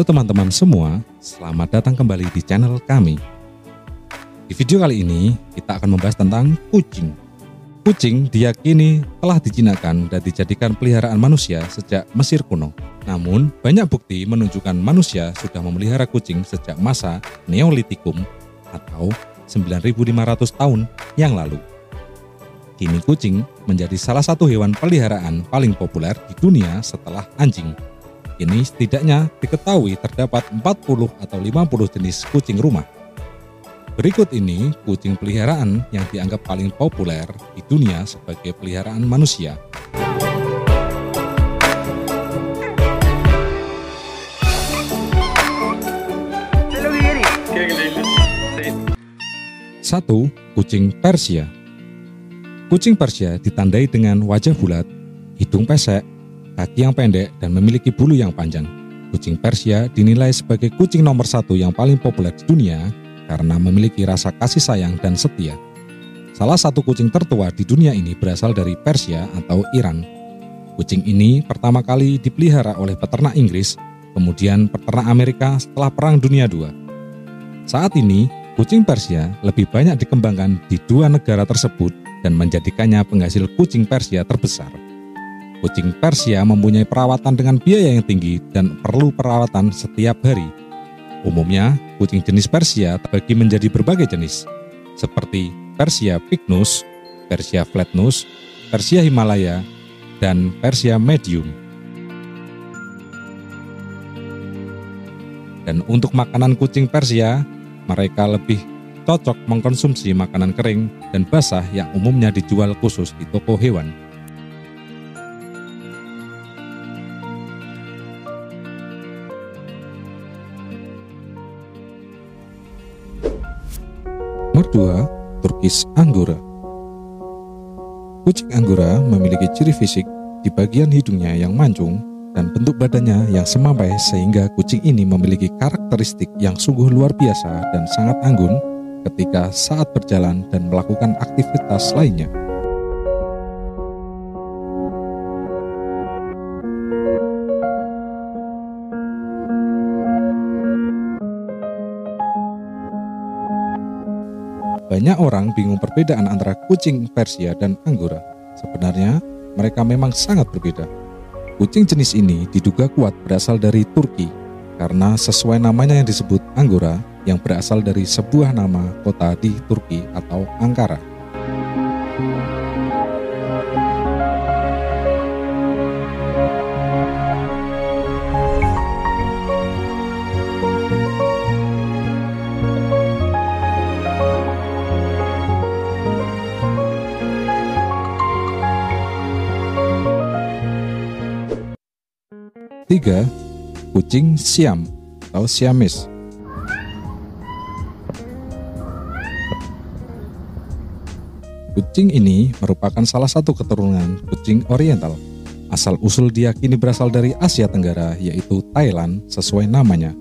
Halo teman-teman semua, selamat datang kembali di channel kami. Di video kali ini, kita akan membahas tentang kucing. Kucing diyakini telah dijinakan dan dijadikan peliharaan manusia sejak Mesir kuno. Namun, banyak bukti menunjukkan manusia sudah memelihara kucing sejak masa Neolitikum atau 9500 tahun yang lalu. Kini kucing menjadi salah satu hewan peliharaan paling populer di dunia setelah anjing. Ini setidaknya diketahui terdapat 40 atau 50 jenis kucing rumah. Berikut ini kucing peliharaan yang dianggap paling populer di dunia sebagai peliharaan manusia. Satu, kucing Persia. Kucing Persia ditandai dengan wajah bulat, hidung pesek, kaki yang pendek, dan memiliki bulu yang panjang. Kucing Persia dinilai sebagai kucing nomor satu yang paling populer di dunia karena memiliki rasa kasih sayang dan setia. Salah satu kucing tertua di dunia ini berasal dari Persia atau Iran. Kucing ini pertama kali dipelihara oleh peternak Inggris, kemudian peternak Amerika setelah Perang Dunia II. Saat ini, kucing Persia lebih banyak dikembangkan di dua negara tersebut dan menjadikannya penghasil kucing Persia terbesar. Kucing Persia mempunyai perawatan dengan biaya yang tinggi dan perlu perawatan setiap hari. Umumnya, kucing jenis Persia terbagi menjadi berbagai jenis, seperti Persia Pygnus, Persia Flatnose, Persia Himalaya, dan Persia Medium. Dan untuk makanan kucing Persia, mereka lebih cocok mengkonsumsi makanan kering dan basah yang umumnya dijual khusus di toko hewan. Nomor 2, Turkis Anggora. Kucing Anggora memiliki ciri fisik di bagian hidungnya yang mancung dan bentuk badannya yang semampai sehingga kucing ini memiliki karakteristik yang sungguh luar biasa dan sangat anggun ketika saat berjalan dan melakukan aktivitas lainnya. Banyak orang bingung perbedaan antara kucing Persia dan Anggora. Sebenarnya, mereka memang sangat berbeda. Kucing jenis ini diduga kuat berasal dari Turki, karena sesuai namanya yang disebut Anggora, yang berasal dari sebuah nama kota di Turki atau Ankara. Tiga, kucing Siam atau Siamese. Kucing ini merupakan salah satu keturunan kucing oriental. Asal-usul diyakini berasal dari Asia Tenggara, yaitu Thailand sesuai namanya.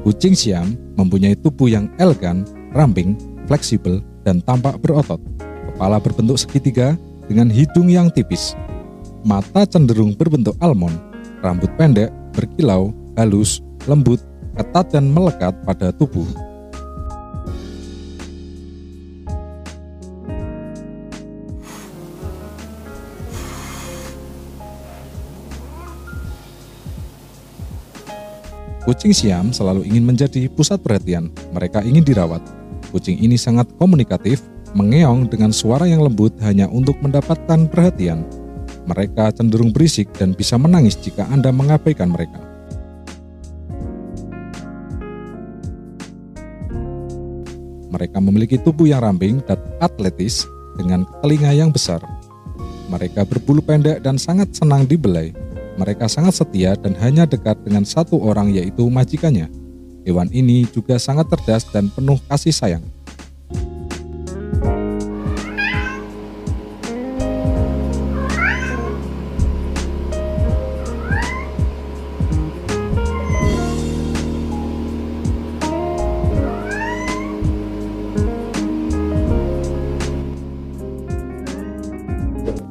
Kucing Siam mempunyai tubuh yang elegan, ramping, fleksibel, dan tampak berotot. Kepala berbentuk segitiga dengan hidung yang tipis. Mata cenderung berbentuk almond, rambut pendek, berkilau, halus, lembut, ketat dan melekat pada tubuh. Kucing Siam selalu ingin menjadi pusat perhatian. Mereka ingin dirawat. Kucing ini sangat komunikatif, mengeong dengan suara yang lembut hanya untuk mendapatkan perhatian. Mereka cenderung berisik dan bisa menangis jika Anda mengabaikan mereka. Mereka memiliki tubuh yang ramping dan atletis dengan telinga yang besar. Mereka berbulu pendek dan sangat senang dibelai. Mereka sangat setia dan hanya dekat dengan satu orang yaitu majikannya. Hewan ini juga sangat cerdas dan penuh kasih sayang.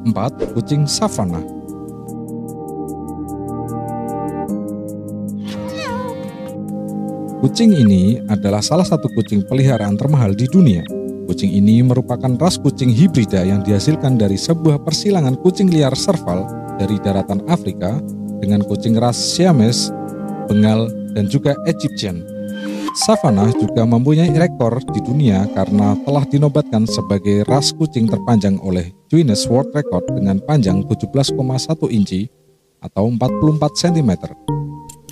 Empat, kucing savana Kucing ini adalah salah satu kucing peliharaan termahal di dunia. Kucing ini merupakan ras kucing hibrida yang dihasilkan dari sebuah persilangan kucing liar serval dari daratan Afrika dengan kucing ras Siamese, Bengal, dan juga Egyptian. Savannah juga mempunyai rekor di dunia karena telah dinobatkan sebagai ras kucing terpanjang oleh Guinness World Record dengan panjang 17,1 inci atau 44 cm.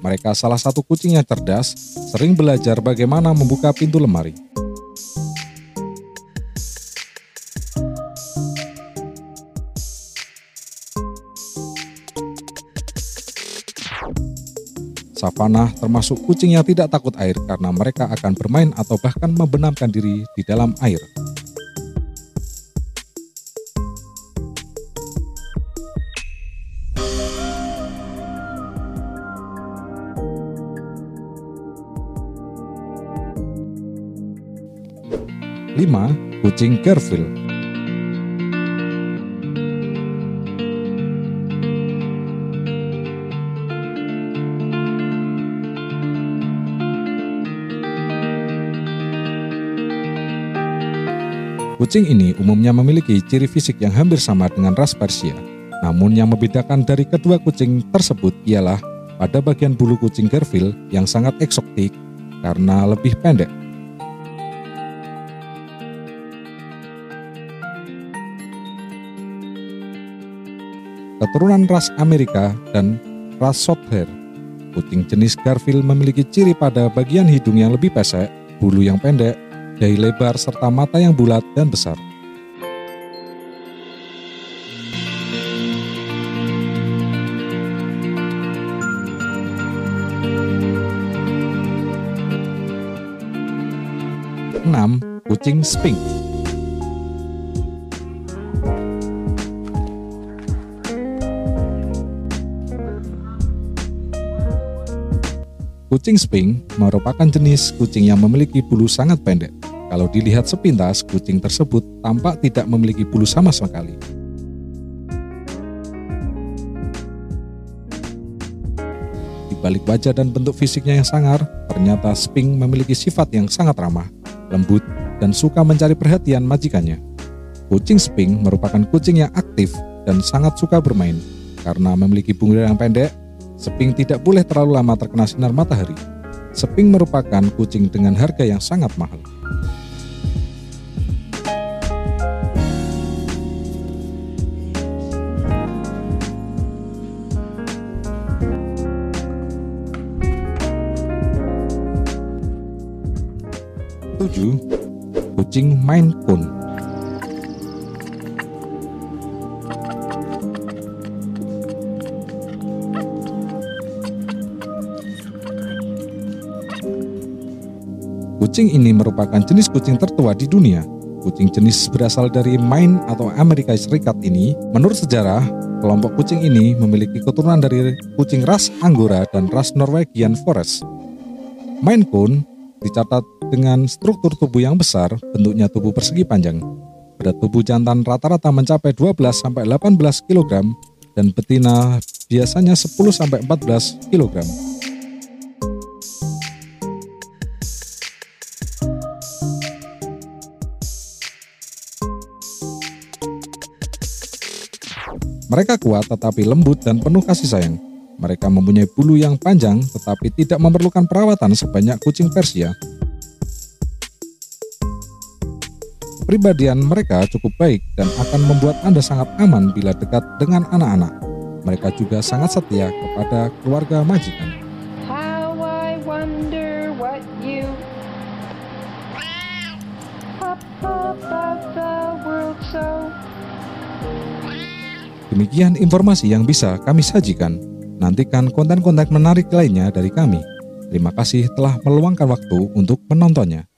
Mereka salah satu kucing yang cerdas, sering belajar bagaimana membuka pintu lemari. Savannah termasuk kucing yang tidak takut air karena mereka akan bermain atau bahkan membenamkan diri di dalam air. Kucing Garfield Kucing ini umumnya memiliki ciri fisik yang hampir sama dengan ras Persia. Namun yang membedakan dari kedua kucing tersebut ialah pada bagian bulu kucing Garfield yang sangat eksotik karena lebih pendek. Keturunan ras Amerika dan ras Shorthair, kucing jenis Garfield memiliki ciri pada bagian hidung yang lebih pesek, bulu yang pendek, dahi lebar serta mata yang bulat dan besar. Enam, kucing Sphinx. Kucing Sphinx merupakan jenis kucing yang memiliki bulu sangat pendek. Kalau dilihat sepintas, kucing tersebut tampak tidak memiliki bulu sama sekali. Di balik wajah dan bentuk fisiknya yang sangar, ternyata Sping memiliki sifat yang sangat ramah, lembut, dan suka mencari perhatian majikannya. Kucing Sping merupakan kucing yang aktif dan sangat suka bermain. Karena memiliki bulu yang pendek, Sping tidak boleh terlalu lama terkena sinar matahari. Sping merupakan kucing dengan harga yang sangat mahal. Kucing Maine Coon Kucing ini merupakan jenis kucing tertua di dunia. Kucing jenis berasal dari Maine atau Amerika Serikat ini, menurut sejarah, kelompok kucing ini memiliki keturunan dari kucing ras Anggora dan ras Norwegian Forest. Maine Coon dicatat dengan struktur tubuh yang besar, bentuknya tubuh persegi panjang. Berat tubuh jantan rata-rata mencapai 12-18 kg dan betina biasanya 10-14 kg. Mereka kuat tetapi lembut dan penuh kasih sayang. Mereka mempunyai bulu yang panjang tetapi tidak memerlukan perawatan sebanyak kucing Persia Kepribadian mereka cukup baik dan akan membuat Anda sangat aman bila dekat dengan anak-anak. Mereka juga sangat setia kepada keluarga majikan. Demikian informasi yang bisa kami sajikan. Nantikan konten-konten menarik lainnya dari kami. Terima kasih telah meluangkan waktu untuk menontonnya.